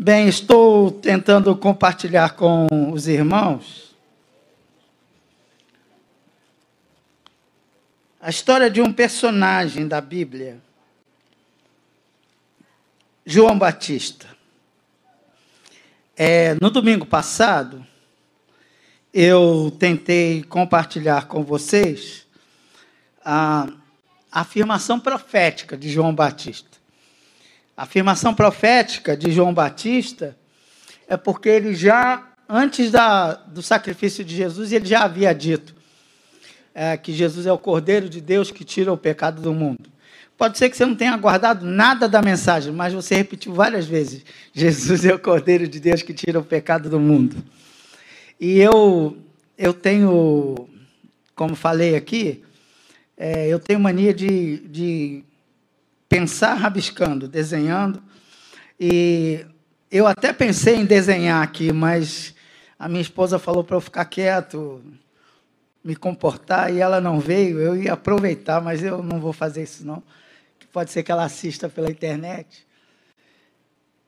Bem, estou tentando compartilhar com os irmãos a história de um personagem da Bíblia, João Batista. É, no domingo passado, eu tentei compartilhar com vocês a afirmação profética de João Batista. A afirmação profética de João Batista é porque ele já, antes da, do sacrifício de Jesus, ele já havia dito é, que Jesus é o Cordeiro de Deus que tira o pecado do mundo. Pode ser que você não tenha guardado nada da mensagem, mas você repetiu várias vezes: Jesus é o Cordeiro de Deus que tira o pecado do mundo. E eu, eu tenho, como falei aqui, é, eu tenho mania de, de pensar rabiscando, desenhando. E eu até pensei em desenhar aqui, mas a minha esposa falou para eu ficar quieto, me comportar, e ela não veio. Eu ia aproveitar, mas eu não vou fazer isso não. Pode ser que ela assista pela internet.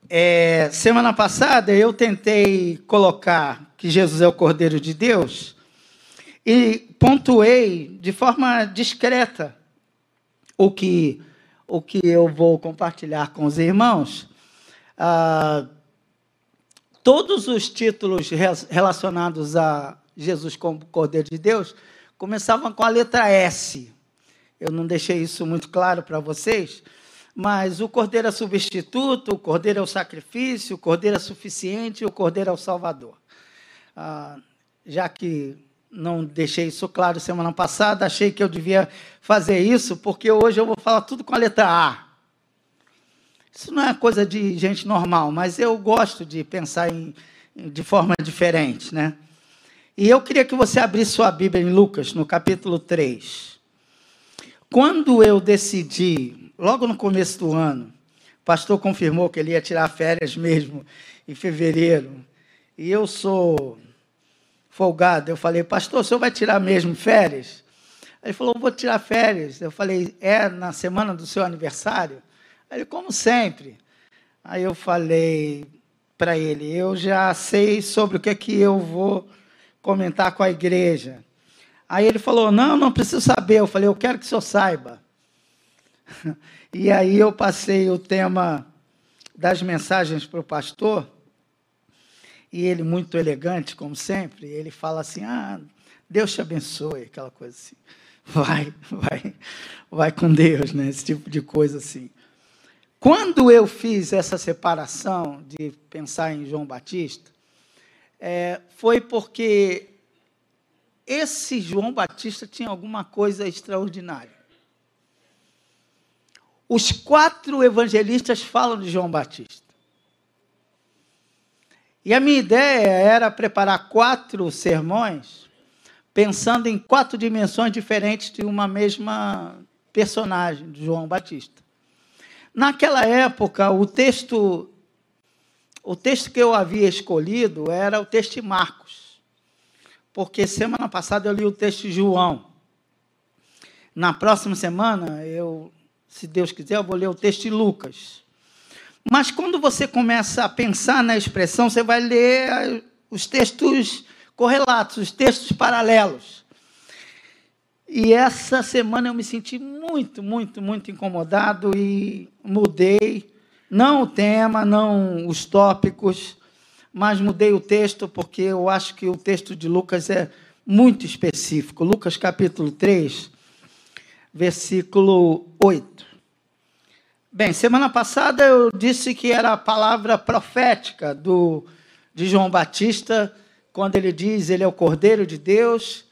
É, semana passada eu tentei colocar que Jesus é o Cordeiro de Deus e pontuei de forma discreta o que o que eu vou compartilhar com os irmãos, ah, todos os títulos relacionados a Jesus como Cordeiro de Deus começavam com a letra S. Eu não deixei isso muito claro para vocês, mas o Cordeiro é substituto, o Cordeiro é o sacrifício, o Cordeiro é suficiente, o Cordeiro é o Salvador. Ah, já que não deixei isso claro semana passada, achei que eu devia fazer isso, porque hoje eu vou falar tudo com a letra A. Isso não é coisa de gente normal, mas eu gosto de pensar em, de forma diferente, né? E eu queria que você abrisse sua Bíblia em Lucas, no capítulo 3. Quando eu decidi, logo no começo do ano, o pastor confirmou que ele ia tirar férias mesmo em fevereiro. E eu sou folgado. Eu falei, pastor, o senhor vai tirar mesmo férias? Ele falou, vou tirar férias. Eu falei, é na semana do seu aniversário? Ele, como sempre. Aí eu falei para ele, eu já sei sobre o que é que eu vou comentar com a igreja. Aí ele falou, não, não preciso saber. Eu falei, eu quero que o senhor saiba. E aí eu passei o tema das mensagens para o pastor. E ele, muito elegante, como sempre, ele fala assim: Ah, Deus te abençoe, aquela coisa assim. Vai, vai, vai com Deus, né? Esse tipo de coisa assim. Quando eu fiz essa separação de pensar em João Batista, é, foi porque esse João Batista tinha alguma coisa extraordinária. Os quatro evangelistas falam de João Batista. E a minha ideia era preparar quatro sermões, pensando em quatro dimensões diferentes de uma mesma personagem, de João Batista. Naquela época, o texto, o texto que eu havia escolhido era o texto de Marcos, porque semana passada eu li o texto de João. Na próxima semana, eu, se Deus quiser, eu vou ler o texto de Lucas. Mas quando você começa a pensar na expressão, você vai ler os textos correlatos, os textos paralelos. E essa semana eu me senti muito, muito, muito incomodado e mudei, não o tema, não os tópicos, mas mudei o texto porque eu acho que o texto de Lucas é muito específico. Lucas capítulo 3, versículo 8. Bem, semana passada eu disse que era a palavra profética do, de João Batista, quando ele diz ele é o Cordeiro de Deus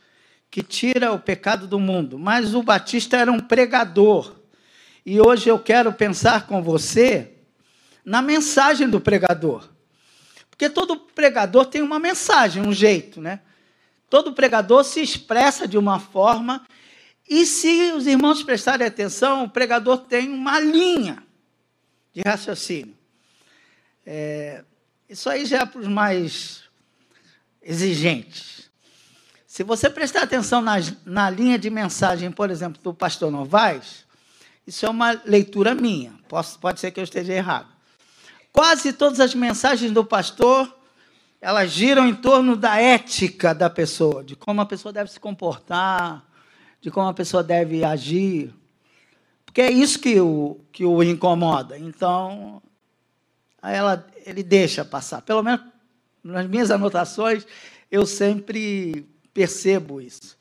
que tira o pecado do mundo. Mas o Batista era um pregador. E hoje eu quero pensar com você na mensagem do pregador. Porque todo pregador tem uma mensagem, um jeito, né? Todo pregador se expressa de uma forma e se os irmãos prestarem atenção, o pregador tem uma linha de raciocínio. É, isso aí já é para os mais exigentes. Se você prestar atenção na, na linha de mensagem, por exemplo, do pastor Novaes, isso é uma leitura minha. Posso, pode ser que eu esteja errado. Quase todas as mensagens do pastor, elas giram em torno da ética da pessoa, de como a pessoa deve se comportar, de como a pessoa deve agir. Porque é isso que o, que o incomoda. Então, ela, ele deixa passar. Pelo menos nas minhas anotações, eu sempre percebo isso.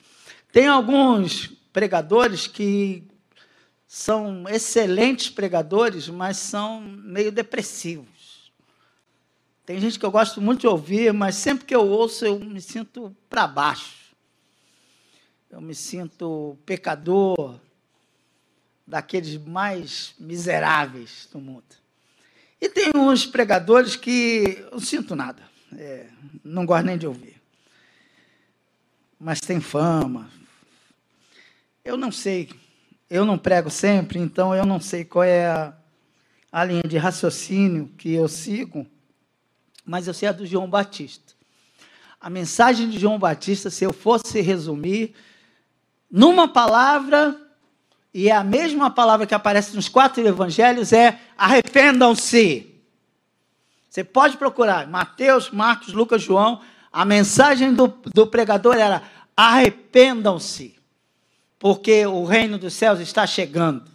Tem alguns pregadores que são excelentes pregadores, mas são meio depressivos. Tem gente que eu gosto muito de ouvir, mas sempre que eu ouço eu me sinto para baixo. Eu me sinto pecador, daqueles mais miseráveis do mundo. E tem uns pregadores que eu sinto nada, é, não gosto nem de ouvir. Mas tem fama. Eu não sei, eu não prego sempre, então eu não sei qual é a, a linha de raciocínio que eu sigo, mas eu sei a do João Batista. A mensagem de João Batista, se eu fosse resumir, numa palavra, e é a mesma palavra que aparece nos quatro evangelhos, é arrependam-se. Você pode procurar Mateus, Marcos, Lucas, João. A mensagem do, do pregador era: arrependam-se, porque o reino dos céus está chegando.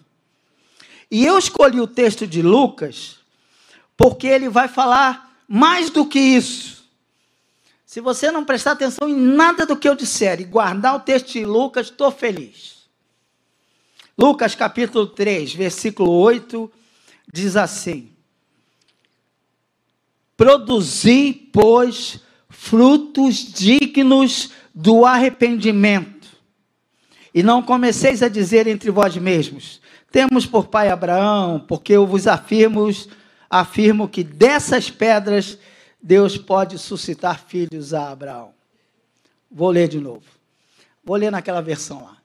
E eu escolhi o texto de Lucas, porque ele vai falar mais do que isso. Se você não prestar atenção em nada do que eu disser e guardar o texto de Lucas, estou feliz. Lucas capítulo 3, versículo 8, diz assim: Produzi, pois, frutos dignos do arrependimento, e não comeceis a dizer entre vós mesmos: Temos por pai Abraão, porque eu vos afirmo, afirmo que dessas pedras Deus pode suscitar filhos a Abraão. Vou ler de novo. Vou ler naquela versão lá.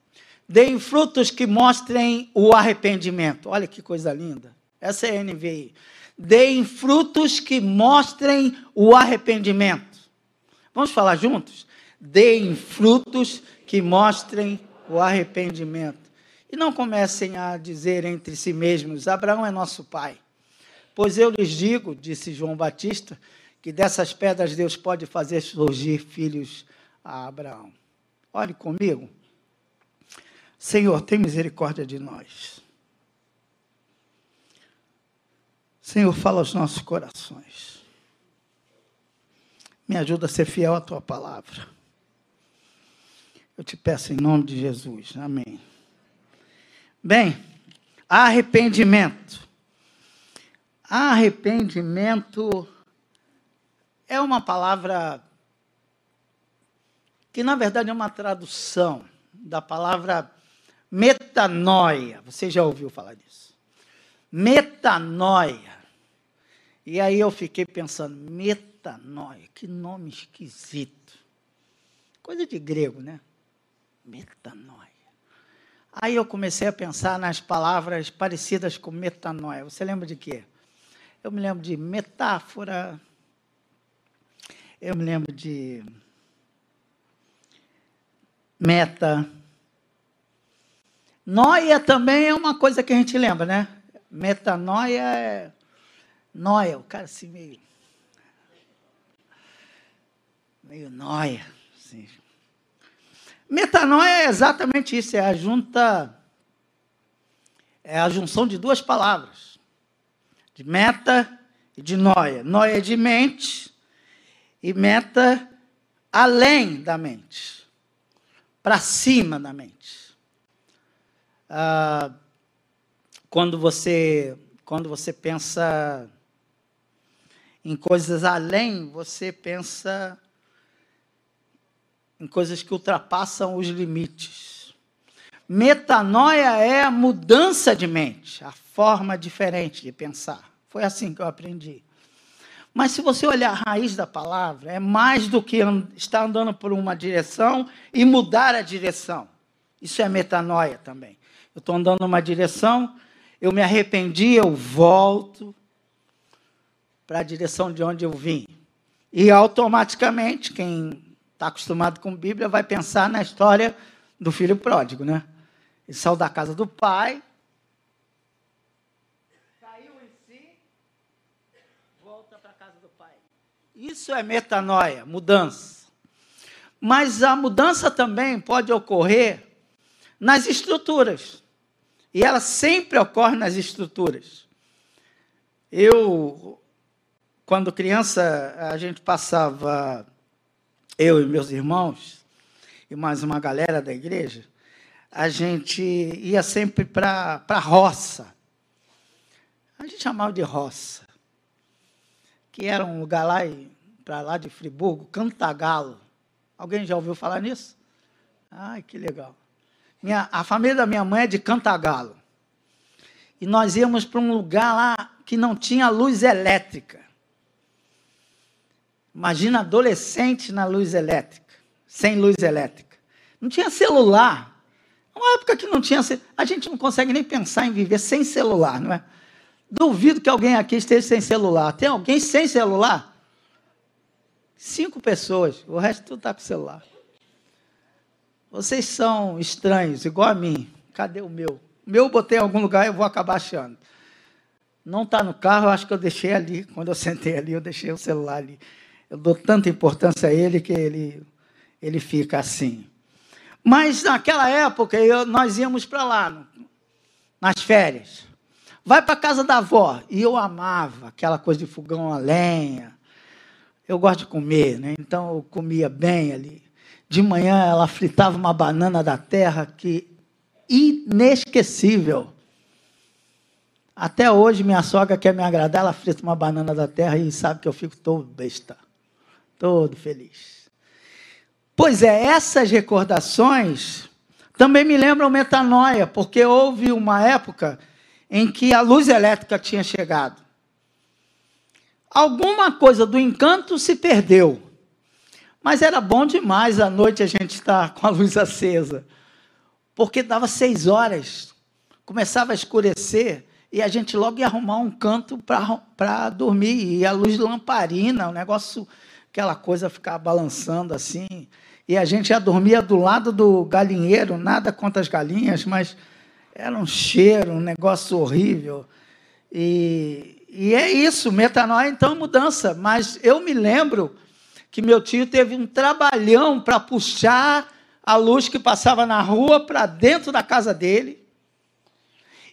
Deem frutos que mostrem o arrependimento. Olha que coisa linda. Essa é a NVI. Deem frutos que mostrem o arrependimento. Vamos falar juntos? Deem frutos que mostrem o arrependimento. E não comecem a dizer entre si mesmos: Abraão é nosso pai. Pois eu lhes digo, disse João Batista, que dessas pedras Deus pode fazer surgir filhos a Abraão. Olhe comigo. Senhor, tem misericórdia de nós. Senhor, fala aos nossos corações. Me ajuda a ser fiel à tua palavra. Eu te peço em nome de Jesus. Amém. Bem, arrependimento. Arrependimento é uma palavra que, na verdade, é uma tradução da palavra Metanoia. Você já ouviu falar disso? Metanoia. E aí eu fiquei pensando, metanoia, que nome esquisito. Coisa de grego, né? Metanoia. Aí eu comecei a pensar nas palavras parecidas com metanoia. Você lembra de quê? Eu me lembro de metáfora. Eu me lembro de meta. Noia também é uma coisa que a gente lembra, né? Metanoia é. Noia, o cara assim meio. meio noia. Assim. Metanoia é exatamente isso, é a junta. É a junção de duas palavras. De meta e de noia. Noia é de mente e meta além da mente. Para cima da mente ah, quando você quando você pensa em coisas além, você pensa em coisas que ultrapassam os limites. Metanoia é a mudança de mente, a forma diferente de pensar. Foi assim que eu aprendi. Mas se você olhar a raiz da palavra, é mais do que estar andando por uma direção e mudar a direção. Isso é metanoia também eu estou andando numa direção, eu me arrependi, eu volto para a direção de onde eu vim. E automaticamente, quem está acostumado com Bíblia vai pensar na história do filho pródigo, né? Ele saiu da casa do pai, caiu em si, volta para a casa do Pai. Isso é metanoia, mudança. Mas a mudança também pode ocorrer nas estruturas. E ela sempre ocorre nas estruturas. Eu, quando criança, a gente passava, eu e meus irmãos, e mais uma galera da igreja, a gente ia sempre para a roça. A gente chamava de roça. Que era um lugar lá para lá de Friburgo, Cantagalo. Alguém já ouviu falar nisso? Ai, que legal. Minha, a família da minha mãe é de Cantagalo. E nós íamos para um lugar lá que não tinha luz elétrica. Imagina adolescente na luz elétrica, sem luz elétrica. Não tinha celular. Uma época que não tinha. A gente não consegue nem pensar em viver sem celular, não é? Duvido que alguém aqui esteja sem celular. Tem alguém sem celular? Cinco pessoas, o resto tudo está com celular. Vocês são estranhos, igual a mim. Cadê o meu? O meu eu botei em algum lugar eu vou acabar achando. Não está no carro, acho que eu deixei ali. Quando eu sentei ali, eu deixei o celular ali. Eu dou tanta importância a ele que ele, ele fica assim. Mas naquela época eu, nós íamos para lá, nas férias. Vai para a casa da avó. E eu amava aquela coisa de fogão a lenha, eu gosto de comer, né? Então eu comia bem ali. De manhã ela fritava uma banana da terra que inesquecível. Até hoje minha sogra quer me agradar, ela frita uma banana da terra e sabe que eu fico todo besta, todo feliz. Pois é, essas recordações também me lembram metanoia, porque houve uma época em que a luz elétrica tinha chegado alguma coisa do encanto se perdeu. Mas era bom demais à noite a gente estar com a luz acesa. Porque dava seis horas, começava a escurecer e a gente logo ia arrumar um canto para dormir. E a luz lamparina, o negócio, aquela coisa ficava balançando assim. E a gente já dormia do lado do galinheiro, nada contra as galinhas, mas era um cheiro, um negócio horrível. E, e é isso, metanoia então é mudança. Mas eu me lembro que meu tio teve um trabalhão para puxar a luz que passava na rua para dentro da casa dele.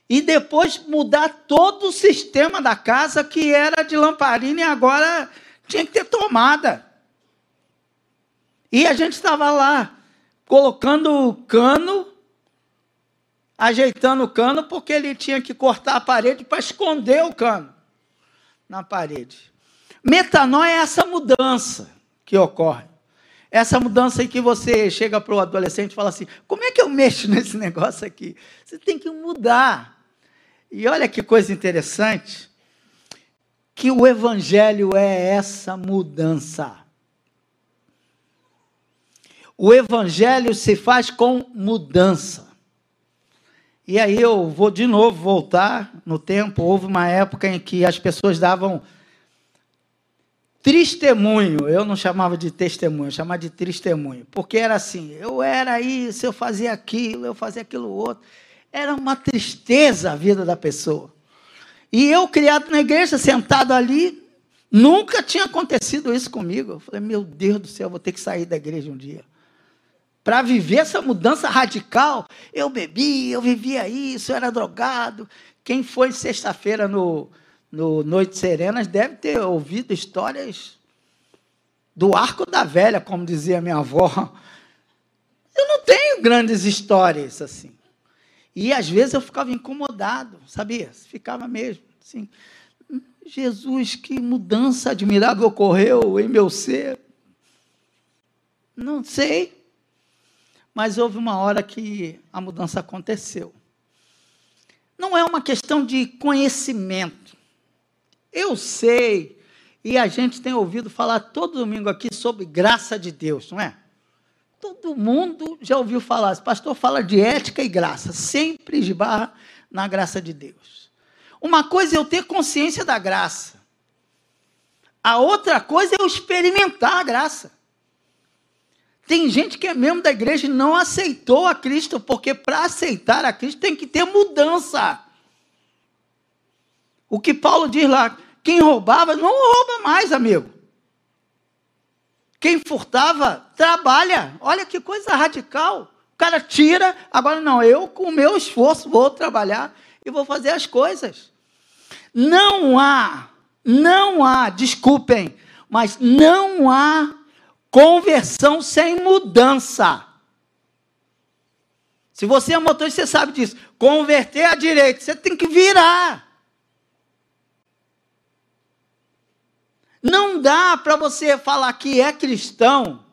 E depois mudar todo o sistema da casa, que era de lamparina e agora tinha que ter tomada. E a gente estava lá, colocando o cano, ajeitando o cano, porque ele tinha que cortar a parede para esconder o cano na parede. Metanoia é essa mudança que ocorre. Essa mudança em que você chega para o adolescente e fala assim: como é que eu mexo nesse negócio aqui? Você tem que mudar. E olha que coisa interessante, que o evangelho é essa mudança. O evangelho se faz com mudança. E aí eu vou de novo voltar no tempo. Houve uma época em que as pessoas davam testemunho. Eu não chamava de testemunho, eu chamava de testemunho. Porque era assim: eu era isso, eu fazia aquilo, eu fazia aquilo outro. Era uma tristeza a vida da pessoa. E eu, criado na igreja, sentado ali, nunca tinha acontecido isso comigo. Eu falei: meu Deus do céu, vou ter que sair da igreja um dia para viver essa mudança radical. Eu bebi, eu vivia isso, eu era drogado. Quem foi sexta-feira no, no Noite Serenas deve ter ouvido histórias do arco da velha, como dizia minha avó. Eu não tenho grandes histórias assim. E às vezes eu ficava incomodado, sabia? Ficava mesmo. Assim, Jesus, que mudança admirável ocorreu em meu ser. Não sei. Mas houve uma hora que a mudança aconteceu. Não é uma questão de conhecimento. Eu sei, e a gente tem ouvido falar todo domingo aqui sobre graça de Deus, não é? Todo mundo já ouviu falar. O pastor fala de ética e graça, sempre esbarra na graça de Deus. Uma coisa é eu ter consciência da graça. A outra coisa é eu experimentar a graça. Tem gente que é membro da igreja e não aceitou a Cristo, porque para aceitar a Cristo tem que ter mudança. O que Paulo diz lá, Quem roubava não rouba mais, amigo. Quem furtava, trabalha. Olha que coisa radical. O cara tira, agora não, eu com o meu esforço vou trabalhar e vou fazer as coisas. Não há, não há, desculpem, mas não há conversão sem mudança. Se você é motorista, você sabe disso. Converter à direita, você tem que virar. Não dá para você falar que é cristão.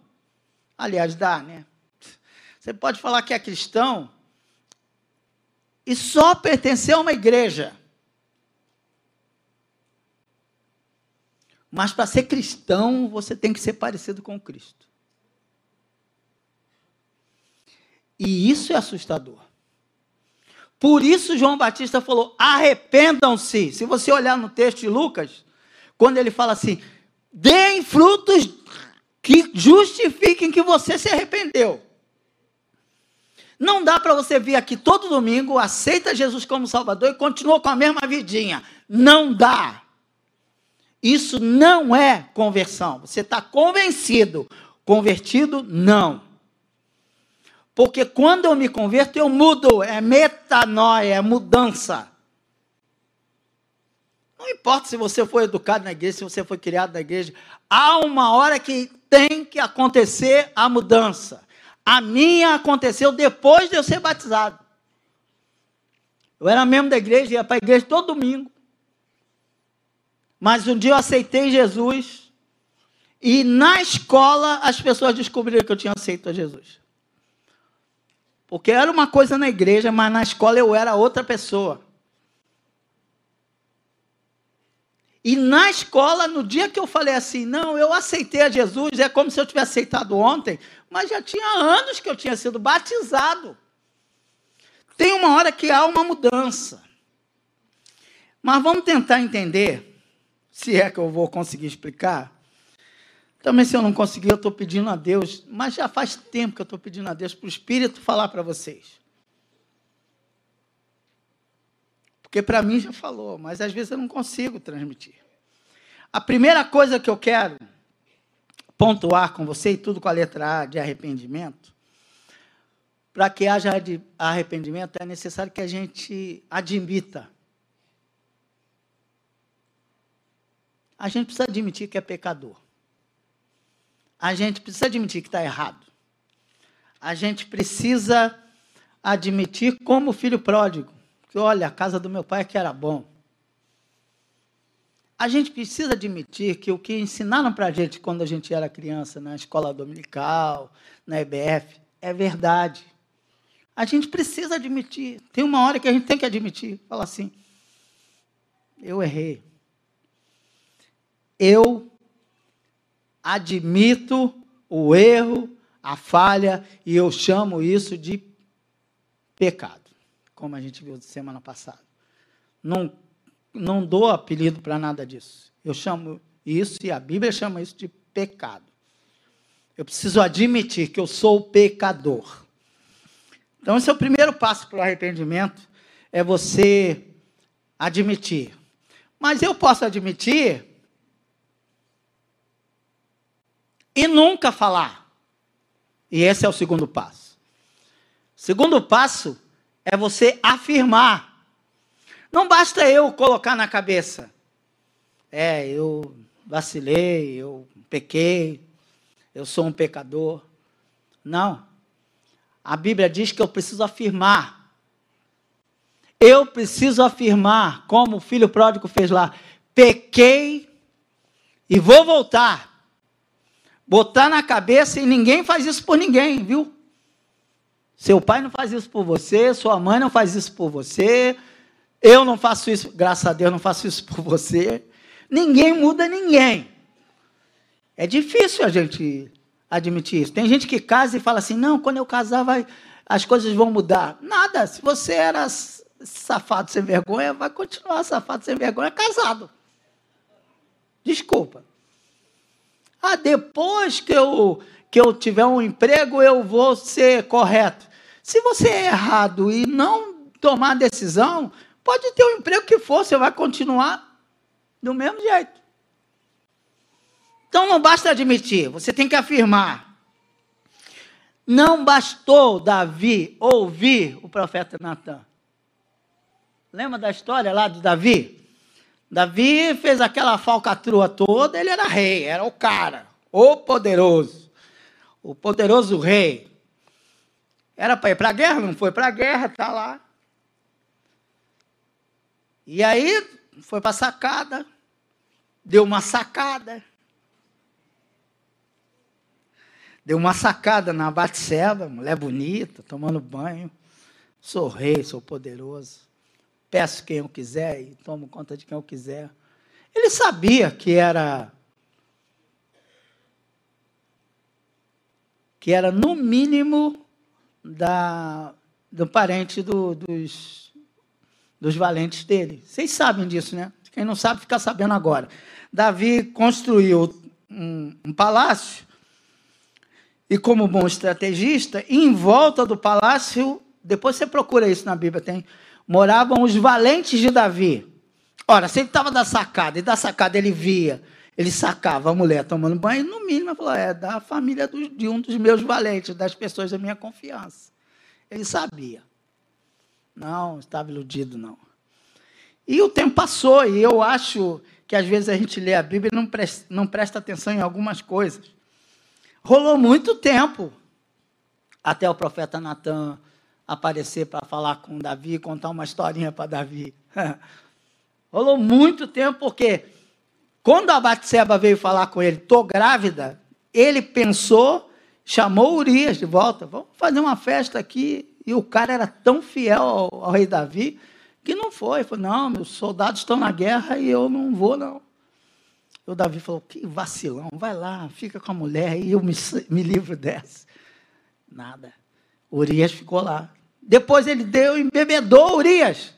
Aliás, dá, né? Você pode falar que é cristão e só pertencer a uma igreja. Mas para ser cristão, você tem que ser parecido com Cristo. E isso é assustador. Por isso João Batista falou: arrependam-se. Se você olhar no texto de Lucas, quando ele fala assim: deem frutos que justifiquem que você se arrependeu. Não dá para você vir aqui todo domingo, aceita Jesus como Salvador e continua com a mesma vidinha. Não dá. Isso não é conversão. Você está convencido. Convertido, não. Porque quando eu me converto, eu mudo. É metanoia, é mudança. Não importa se você foi educado na igreja, se você foi criado na igreja. Há uma hora que tem que acontecer a mudança. A minha aconteceu depois de eu ser batizado. Eu era membro da igreja, ia para a igreja todo domingo. Mas um dia eu aceitei Jesus. E na escola as pessoas descobriram que eu tinha aceito a Jesus. Porque era uma coisa na igreja, mas na escola eu era outra pessoa. E na escola, no dia que eu falei assim, não, eu aceitei a Jesus, é como se eu tivesse aceitado ontem, mas já tinha anos que eu tinha sido batizado. Tem uma hora que há uma mudança. Mas vamos tentar entender, se é que eu vou conseguir explicar, também, se eu não conseguir, eu estou pedindo a Deus, mas já faz tempo que eu estou pedindo a Deus para o Espírito falar para vocês. Porque para mim já falou, mas às vezes eu não consigo transmitir. A primeira coisa que eu quero pontuar com você, e tudo com a letra A de arrependimento, para que haja arrependimento é necessário que a gente admita. A gente precisa admitir que é pecador a gente precisa admitir que está errado. A gente precisa admitir, como filho pródigo, que olha, a casa do meu pai é que era bom. A gente precisa admitir que o que ensinaram para a gente quando a gente era criança, na escola dominical, na EBF, é verdade. A gente precisa admitir. Tem uma hora que a gente tem que admitir. Fala assim: eu errei. Eu admito o erro, a falha, e eu chamo isso de pecado, como a gente viu semana passada. Não, não dou apelido para nada disso. Eu chamo isso, e a Bíblia chama isso de pecado. Eu preciso admitir que eu sou pecador. Então, esse é o primeiro passo para o arrependimento, é você admitir. Mas eu posso admitir e nunca falar. E esse é o segundo passo. Segundo passo é você afirmar. Não basta eu colocar na cabeça. É, eu vacilei, eu pequei, eu sou um pecador. Não. A Bíblia diz que eu preciso afirmar. Eu preciso afirmar, como o filho pródigo fez lá: pequei e vou voltar botar na cabeça e ninguém faz isso por ninguém, viu? Seu pai não faz isso por você, sua mãe não faz isso por você, eu não faço isso, graças a Deus, não faço isso por você. Ninguém muda ninguém. É difícil a gente admitir isso. Tem gente que casa e fala assim: não, quando eu casar, vai, as coisas vão mudar. Nada. Se você era safado sem vergonha, vai continuar safado sem vergonha casado. Desculpa. Ah, depois que eu, que eu tiver um emprego, eu vou ser correto. Se você é errado e não tomar decisão, pode ter o emprego que for, você vai continuar Do mesmo jeito. Então não basta admitir, você tem que afirmar. Não bastou Davi ouvir o profeta Natan. Lembra da história lá de Davi? Davi fez aquela falcatrua toda, ele era rei, era o cara, o poderoso, o poderoso rei. Era para ir para a guerra, não foi para a guerra, está lá. E aí foi para sacada, deu uma sacada. Deu uma sacada na Batseba, mulher bonita, tomando banho. Sou rei, sou poderoso peço quem eu quiser e tomo conta de quem eu quiser. Ele sabia que era que era no mínimo da, do parente do, dos, dos valentes dele. Vocês sabem disso, né? Quem não sabe, fica sabendo agora. Davi construiu um, um palácio e, como bom estrategista, em volta do palácio, depois você procura isso na Bíblia, tem moravam os valentes de Davi. Ora, se ele estava da sacada, e da sacada ele via, ele sacava a mulher tomando banho, no mínimo falou, é da família do, de um dos meus valentes, das pessoas da minha confiança. Ele sabia. Não, estava iludido, não. E o tempo passou, e eu acho que às vezes a gente lê a Bíblia e não presta, não presta atenção em algumas coisas. Rolou muito tempo até o profeta Natan aparecer para falar com Davi, contar uma historinha para Davi. Rolou muito tempo, porque quando a Batseba veio falar com ele, estou grávida, ele pensou, chamou Urias de volta, vamos fazer uma festa aqui. E o cara era tão fiel ao, ao rei Davi que não foi. Falou, não, meus soldados estão na guerra e eu não vou, não. O Davi falou, que vacilão, vai lá, fica com a mulher e eu me, me livro dessa. Nada. Urias ficou lá. Depois ele deu, embebedou Urias.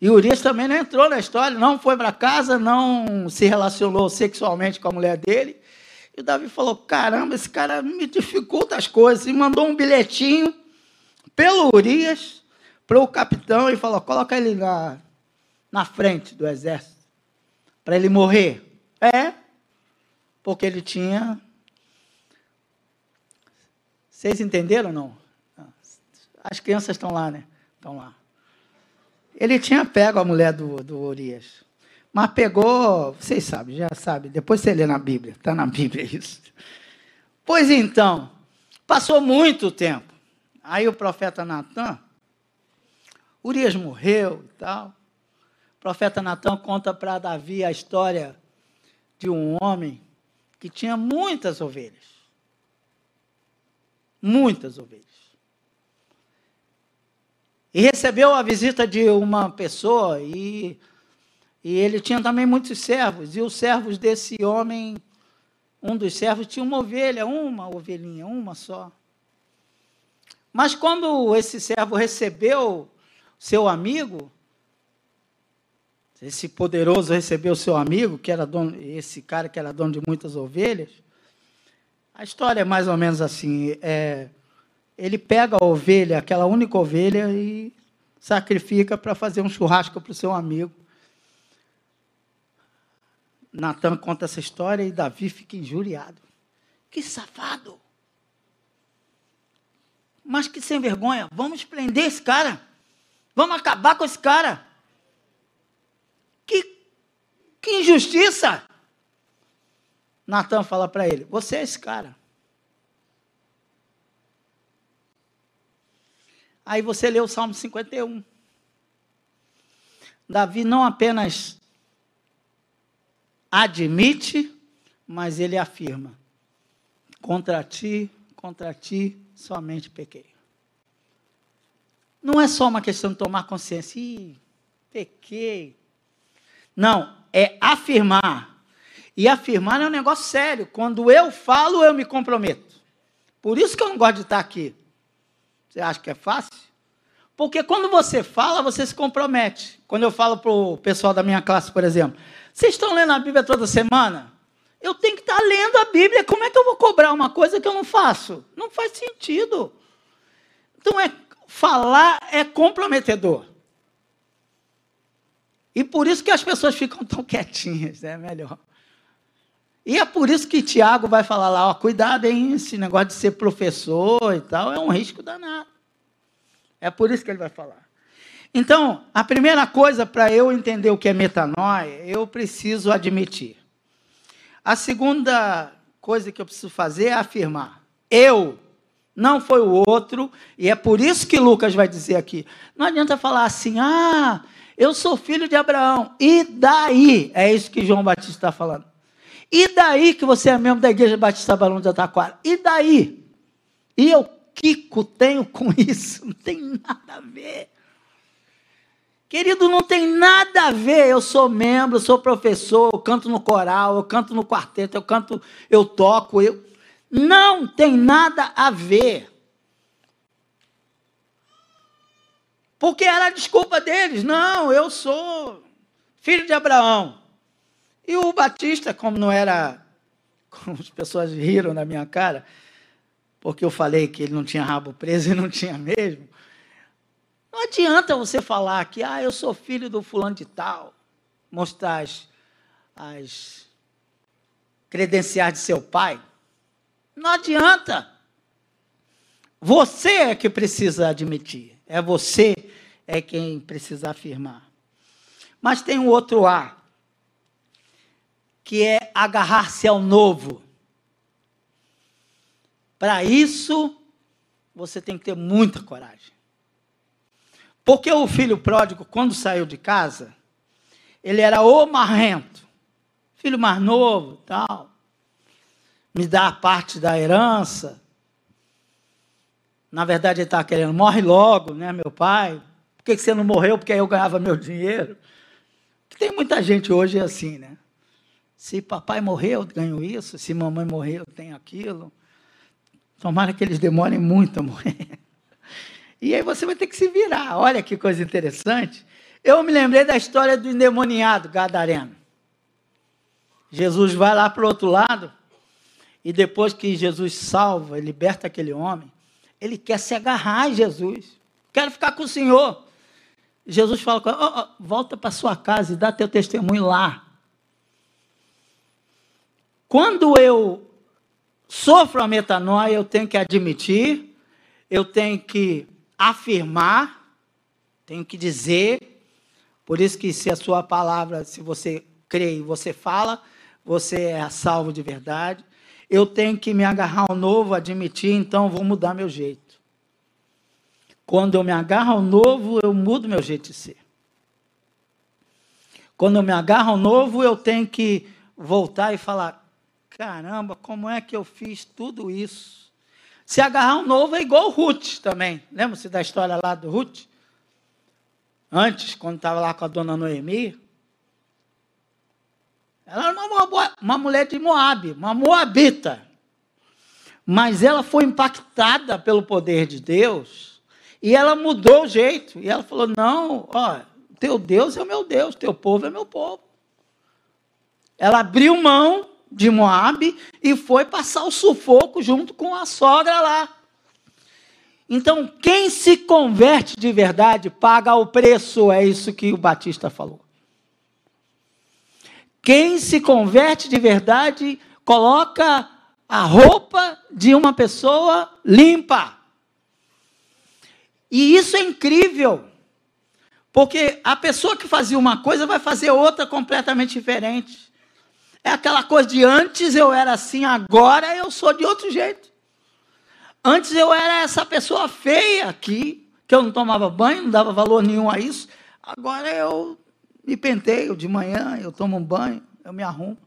E Urias também não entrou na história, não foi para casa, não se relacionou sexualmente com a mulher dele. E o Davi falou: caramba, esse cara me dificulta as coisas. E mandou um bilhetinho pelo Urias para o capitão e falou: coloca ele na, na frente do exército, para ele morrer. É, porque ele tinha. Vocês entenderam ou não? As crianças estão lá, né? Estão lá. Ele tinha pego a mulher do, do Urias. Mas pegou, vocês sabem, já sabem. Depois você lê na Bíblia. Está na Bíblia isso. Pois então, passou muito tempo. Aí o profeta Natan, Urias morreu e tal. O profeta Natan conta para Davi a história de um homem que tinha muitas ovelhas. Muitas ovelhas e recebeu a visita de uma pessoa e, e ele tinha também muitos servos, e os servos desse homem, um dos servos tinha uma ovelha, uma ovelhinha, uma só. Mas quando esse servo recebeu seu amigo, esse poderoso recebeu seu amigo, que era dono, esse cara que era dono de muitas ovelhas, a história é mais ou menos assim, é, ele pega a ovelha, aquela única ovelha, e sacrifica para fazer um churrasco para o seu amigo. Natan conta essa história e Davi fica injuriado. Que safado! Mas que sem vergonha! Vamos prender esse cara! Vamos acabar com esse cara! Que, que injustiça! Natan fala para ele: Você é esse cara. Aí você lê o Salmo 51. Davi não apenas admite, mas ele afirma: contra ti, contra ti somente pequei. Não é só uma questão de tomar consciência, Ih, pequei. Não, é afirmar. E afirmar é um negócio sério. Quando eu falo, eu me comprometo. Por isso que eu não gosto de estar aqui. Você acha que é fácil? Porque quando você fala, você se compromete. Quando eu falo para o pessoal da minha classe, por exemplo, vocês estão lendo a Bíblia toda semana? Eu tenho que estar lendo a Bíblia. Como é que eu vou cobrar uma coisa que eu não faço? Não faz sentido. Então, é, falar é comprometedor. E por isso que as pessoas ficam tão quietinhas, é melhor. E é por isso que Tiago vai falar lá, ó, cuidado, hein, esse negócio de ser professor e tal, é um risco danado. É por isso que ele vai falar. Então, a primeira coisa para eu entender o que é metanoia, eu preciso admitir. A segunda coisa que eu preciso fazer é afirmar. Eu, não foi o outro, e é por isso que Lucas vai dizer aqui. Não adianta falar assim, ah, eu sou filho de Abraão. E daí? É isso que João Batista está falando. E daí que você é membro da Igreja Batista Balão de Ataquara? E daí? E eu, Kiko, tenho com isso? Não tem nada a ver. Querido, não tem nada a ver. Eu sou membro, sou professor, eu canto no coral, eu canto no quarteto, eu canto, eu toco. Eu... Não tem nada a ver. Porque era a desculpa deles. Não, eu sou filho de Abraão. E o Batista, como não era. Como as pessoas riram na minha cara, porque eu falei que ele não tinha rabo preso e não tinha mesmo. Não adianta você falar que, ah, eu sou filho do fulano de tal, mostrar as, as credenciais de seu pai. Não adianta. Você é que precisa admitir. É você é quem precisa afirmar. Mas tem um outro A que é agarrar-se ao novo. Para isso, você tem que ter muita coragem. Porque o filho pródigo, quando saiu de casa, ele era o marrento, filho mais novo, tal. Me dá parte da herança. Na verdade, ele estava querendo, morre logo, né, meu pai? Por que você não morreu? Porque aí eu ganhava meu dinheiro. Tem muita gente hoje assim, né? Se papai morreu, eu ganho isso. Se mamãe morreu, eu tenho aquilo. Tomara que eles demorem muito a morrer. E aí você vai ter que se virar. Olha que coisa interessante. Eu me lembrei da história do endemoniado Gadareno. Jesus vai lá para o outro lado, e depois que Jesus salva, liberta aquele homem, ele quer se agarrar a Jesus. Quero ficar com o Senhor. Jesus fala oh, oh, volta para sua casa e dá teu testemunho lá. Quando eu sofro a metanoia, eu tenho que admitir, eu tenho que afirmar, tenho que dizer. Por isso que se a sua palavra, se você crê e você fala, você é salvo de verdade. Eu tenho que me agarrar ao novo, admitir, então vou mudar meu jeito. Quando eu me agarro ao novo, eu mudo meu jeito de ser. Quando eu me agarro ao novo, eu tenho que voltar e falar: Caramba, como é que eu fiz tudo isso? Se agarrar um novo é igual o Ruth também. Lembra-se da história lá do Ruth? Antes, quando estava lá com a dona Noemi. Ela era uma, uma mulher de Moab, uma moabita. Mas ela foi impactada pelo poder de Deus e ela mudou o jeito. E ela falou: Não, ó, teu Deus é o meu Deus, teu povo é meu povo. Ela abriu mão de Moab e foi passar o sufoco junto com a sogra lá. Então, quem se converte de verdade paga o preço, é isso que o Batista falou. Quem se converte de verdade coloca a roupa de uma pessoa limpa. E isso é incrível. Porque a pessoa que fazia uma coisa vai fazer outra completamente diferente. É aquela coisa de antes eu era assim, agora eu sou de outro jeito. Antes eu era essa pessoa feia aqui, que eu não tomava banho, não dava valor nenhum a isso. Agora eu me penteio de manhã, eu tomo um banho, eu me arrumo.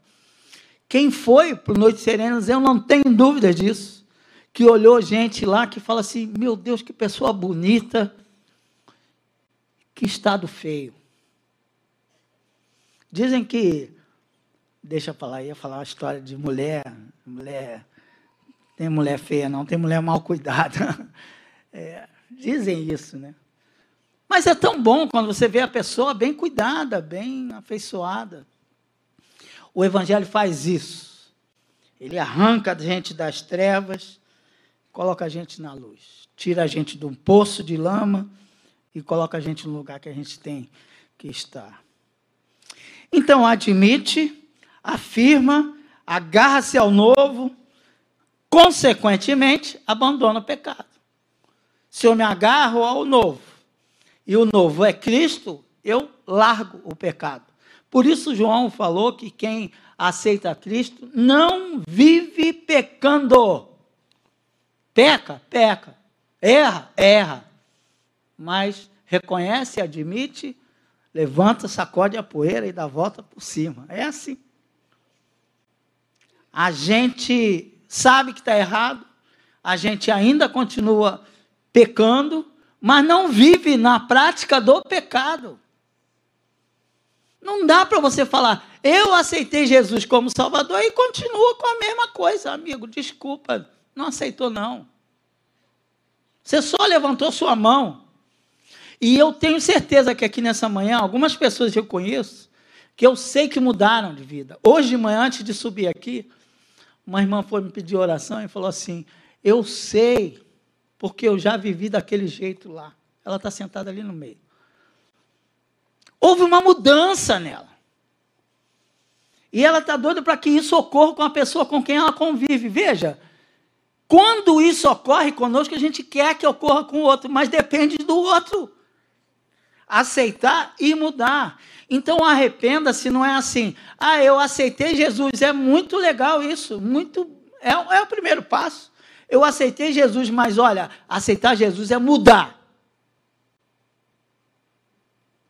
Quem foi para Noite Serenas, eu não tenho dúvida disso. Que olhou gente lá que fala assim: meu Deus, que pessoa bonita, que estado feio. Dizem que deixa para lá, ia falar uma história de mulher, mulher, tem mulher feia não, tem mulher mal cuidada. É, dizem isso, né? Mas é tão bom quando você vê a pessoa bem cuidada, bem afeiçoada. O Evangelho faz isso. Ele arranca a gente das trevas, coloca a gente na luz. Tira a gente de um poço de lama e coloca a gente no lugar que a gente tem que estar. Então admite, afirma, agarra-se ao novo, consequentemente abandona o pecado. Se eu me agarro ao novo e o novo é Cristo, eu largo o pecado. Por isso João falou que quem aceita Cristo não vive pecando. Peca, peca. Erra, erra. Mas reconhece, admite, levanta, sacode a poeira e dá a volta por cima. É assim. A gente sabe que está errado, a gente ainda continua pecando, mas não vive na prática do pecado. Não dá para você falar, eu aceitei Jesus como Salvador e continua com a mesma coisa, amigo. Desculpa, não aceitou não. Você só levantou sua mão. E eu tenho certeza que aqui nessa manhã, algumas pessoas que eu conheço, que eu sei que mudaram de vida. Hoje de manhã, antes de subir aqui, uma irmã foi me pedir oração e falou assim: Eu sei, porque eu já vivi daquele jeito lá. Ela está sentada ali no meio. Houve uma mudança nela. E ela está doida para que isso ocorra com a pessoa com quem ela convive. Veja, quando isso ocorre conosco, a gente quer que ocorra com o outro, mas depende do outro. Aceitar e mudar. Então arrependa-se, não é assim. Ah, eu aceitei Jesus. É muito legal isso. Muito. É, é o primeiro passo. Eu aceitei Jesus, mas olha, aceitar Jesus é mudar.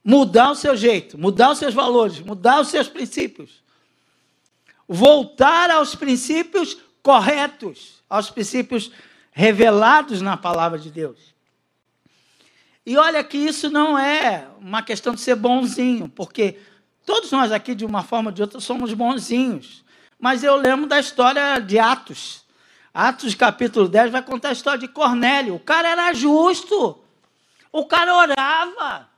Mudar o seu jeito, mudar os seus valores, mudar os seus princípios. Voltar aos princípios corretos, aos princípios revelados na palavra de Deus. E olha que isso não é uma questão de ser bonzinho, porque todos nós aqui, de uma forma ou de outra, somos bonzinhos. Mas eu lembro da história de Atos. Atos capítulo 10 vai contar a história de Cornélio. O cara era justo. O cara orava.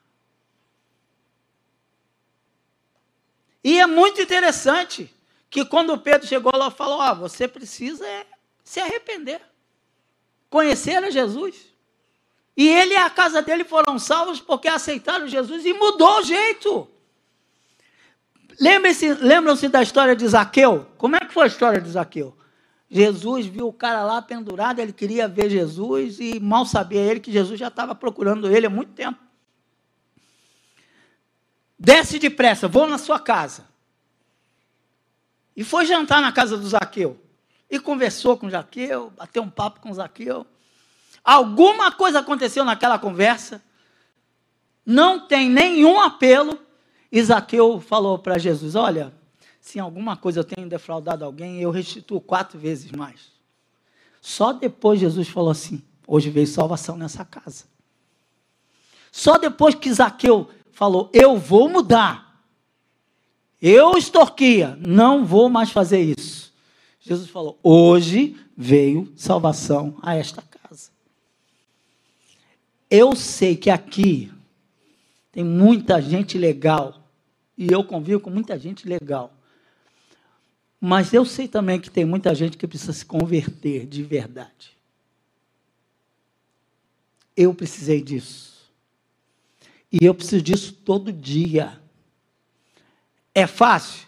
E é muito interessante que quando Pedro chegou lá, falou: ah, você precisa se arrepender, conhecer a Jesus. E ele e a casa dele foram salvos porque aceitaram Jesus e mudou o jeito. Lembram-se da história de Zaqueu? Como é que foi a história de Zaqueu? Jesus viu o cara lá pendurado, ele queria ver Jesus e mal sabia ele que Jesus já estava procurando ele há muito tempo. Desce depressa, vou na sua casa. E foi jantar na casa do Zaqueu. E conversou com Zaqueu, bateu um papo com Zaqueu. Alguma coisa aconteceu naquela conversa. Não tem nenhum apelo. Zaqueu falou para Jesus: Olha, se alguma coisa eu tenho defraudado alguém, eu restituo quatro vezes mais. Só depois Jesus falou assim: Hoje veio salvação nessa casa. Só depois que Zaqueu falou: Eu vou mudar. Eu extorquia, não vou mais fazer isso. Jesus falou: Hoje veio salvação a esta casa. Eu sei que aqui tem muita gente legal, e eu convivo com muita gente legal. Mas eu sei também que tem muita gente que precisa se converter de verdade. Eu precisei disso. E eu preciso disso todo dia. É fácil?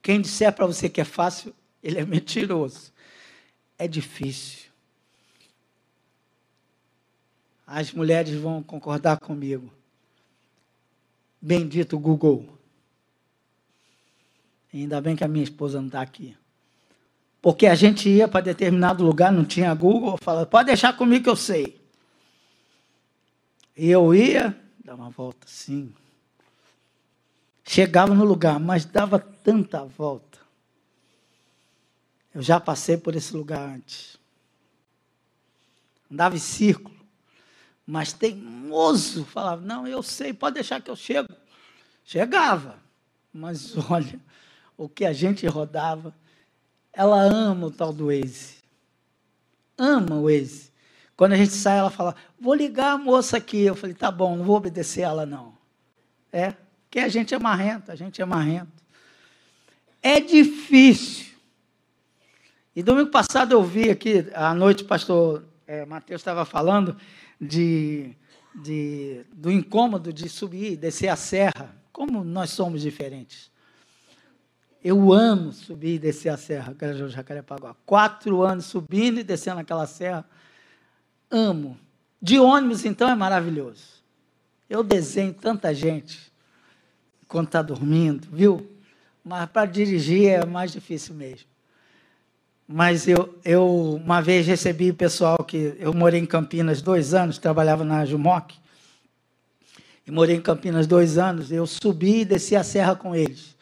Quem disser para você que é fácil, ele é mentiroso. É difícil. As mulheres vão concordar comigo. Bendito Google. Ainda bem que a minha esposa não está aqui. Porque a gente ia para determinado lugar, não tinha Google, falava, pode deixar comigo que eu sei. E eu ia, dava uma volta assim. Chegava no lugar, mas dava tanta volta. Eu já passei por esse lugar antes. Andava em círculo. Mas teimoso, falava, não, eu sei, pode deixar que eu chego. Chegava. Mas olha, o que a gente rodava. Ela ama o tal do Waze. Ama o Waze. Quando a gente sai, ela fala: Vou ligar a moça aqui. Eu falei: Tá bom, não vou obedecer ela, não. É, porque a gente é marrento, a gente é marrento. É difícil. E domingo passado eu vi aqui, à noite, o pastor é, Mateus estava falando de, de, do incômodo de subir, descer a serra. Como nós somos diferentes. Eu amo subir e descer a serra, Grajaú Jacarepaguá. Quatro anos subindo e descendo aquela serra. Amo. De ônibus, então, é maravilhoso. Eu desenho tanta gente quando está dormindo, viu? Mas para dirigir é mais difícil mesmo. Mas eu, eu uma vez recebi o pessoal que eu morei em Campinas dois anos, trabalhava na Jumoc, e morei em Campinas dois anos. Eu subi e desci a serra com eles.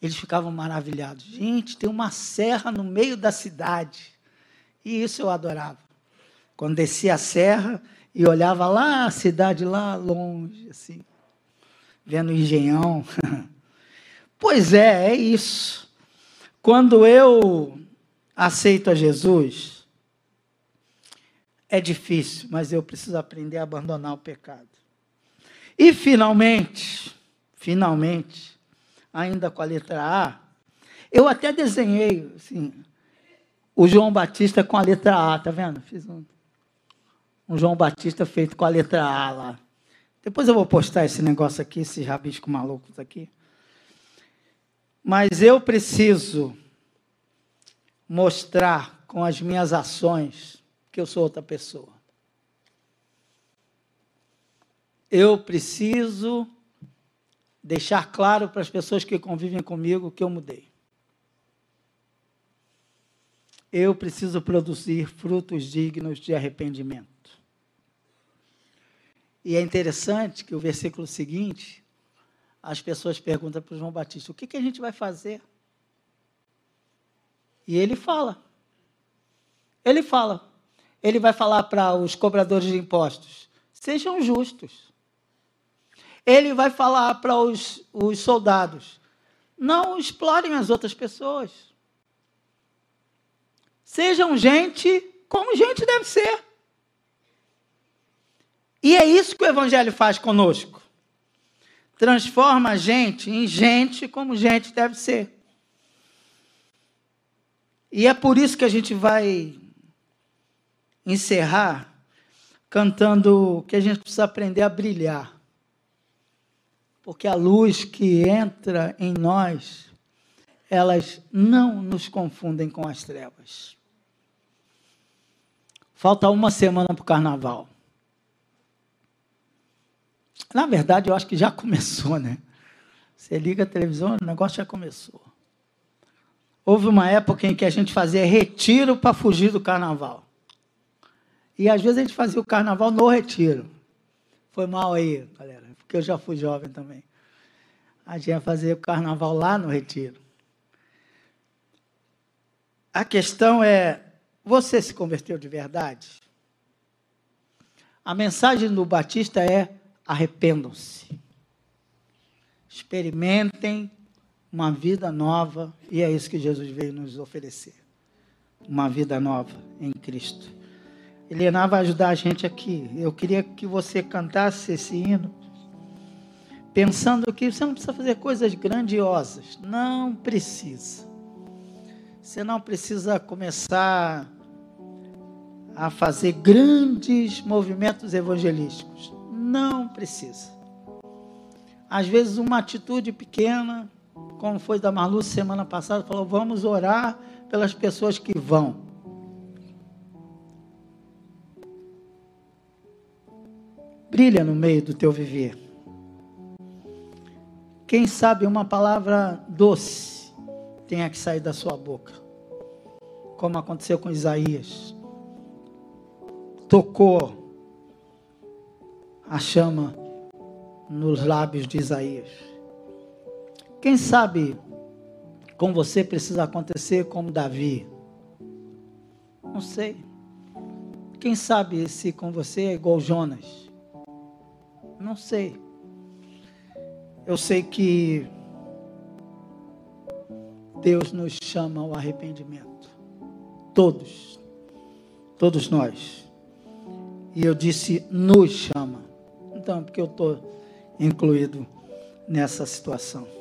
Eles ficavam maravilhados. Gente, tem uma serra no meio da cidade. E isso eu adorava. Quando descia a serra e olhava lá a cidade lá longe, assim, vendo o engenhão. pois é, é isso. Quando eu aceito a Jesus, é difícil, mas eu preciso aprender a abandonar o pecado. E finalmente, finalmente, ainda com a letra A, eu até desenhei assim, o João Batista com a letra A, tá vendo? Fiz um, um João Batista feito com a letra A lá. Depois eu vou postar esse negócio aqui, esses rabiscos malucos aqui. Mas eu preciso mostrar com as minhas ações que eu sou outra pessoa. Eu preciso deixar claro para as pessoas que convivem comigo que eu mudei. Eu preciso produzir frutos dignos de arrependimento. E é interessante que o versículo seguinte, as pessoas perguntam para o João Batista: o que, que a gente vai fazer? E ele fala. Ele fala. Ele vai falar para os cobradores de impostos: sejam justos. Ele vai falar para os, os soldados: não explorem as outras pessoas. Sejam gente como gente deve ser. E é isso que o Evangelho faz conosco. Transforma a gente em gente como gente deve ser. E é por isso que a gente vai encerrar cantando que a gente precisa aprender a brilhar. Porque a luz que entra em nós, elas não nos confundem com as trevas. Falta uma semana para o carnaval. Na verdade, eu acho que já começou, né? Você liga a televisão, o negócio já começou. Houve uma época em que a gente fazia retiro para fugir do carnaval. E às vezes a gente fazia o carnaval no retiro. Foi mal aí, galera, porque eu já fui jovem também. A gente ia fazer o carnaval lá no retiro. A questão é: você se converteu de verdade? A mensagem do Batista é: arrependam-se. Experimentem uma vida nova, e é isso que Jesus veio nos oferecer. Uma vida nova em Cristo. Helena vai ajudar a gente aqui. Eu queria que você cantasse esse hino, pensando que você não precisa fazer coisas grandiosas. Não precisa. Você não precisa começar a fazer grandes movimentos evangelísticos. Não precisa. Às vezes, uma atitude pequena como foi da Marlu semana passada, falou: vamos orar pelas pessoas que vão. Brilha no meio do teu viver. Quem sabe uma palavra doce tenha que sair da sua boca, como aconteceu com Isaías. Tocou a chama nos lábios de Isaías. Quem sabe com você precisa acontecer como Davi? Não sei. Quem sabe se com você é igual Jonas? Não sei. Eu sei que Deus nos chama ao arrependimento. Todos. Todos nós. E eu disse nos chama. Então, porque eu estou incluído nessa situação.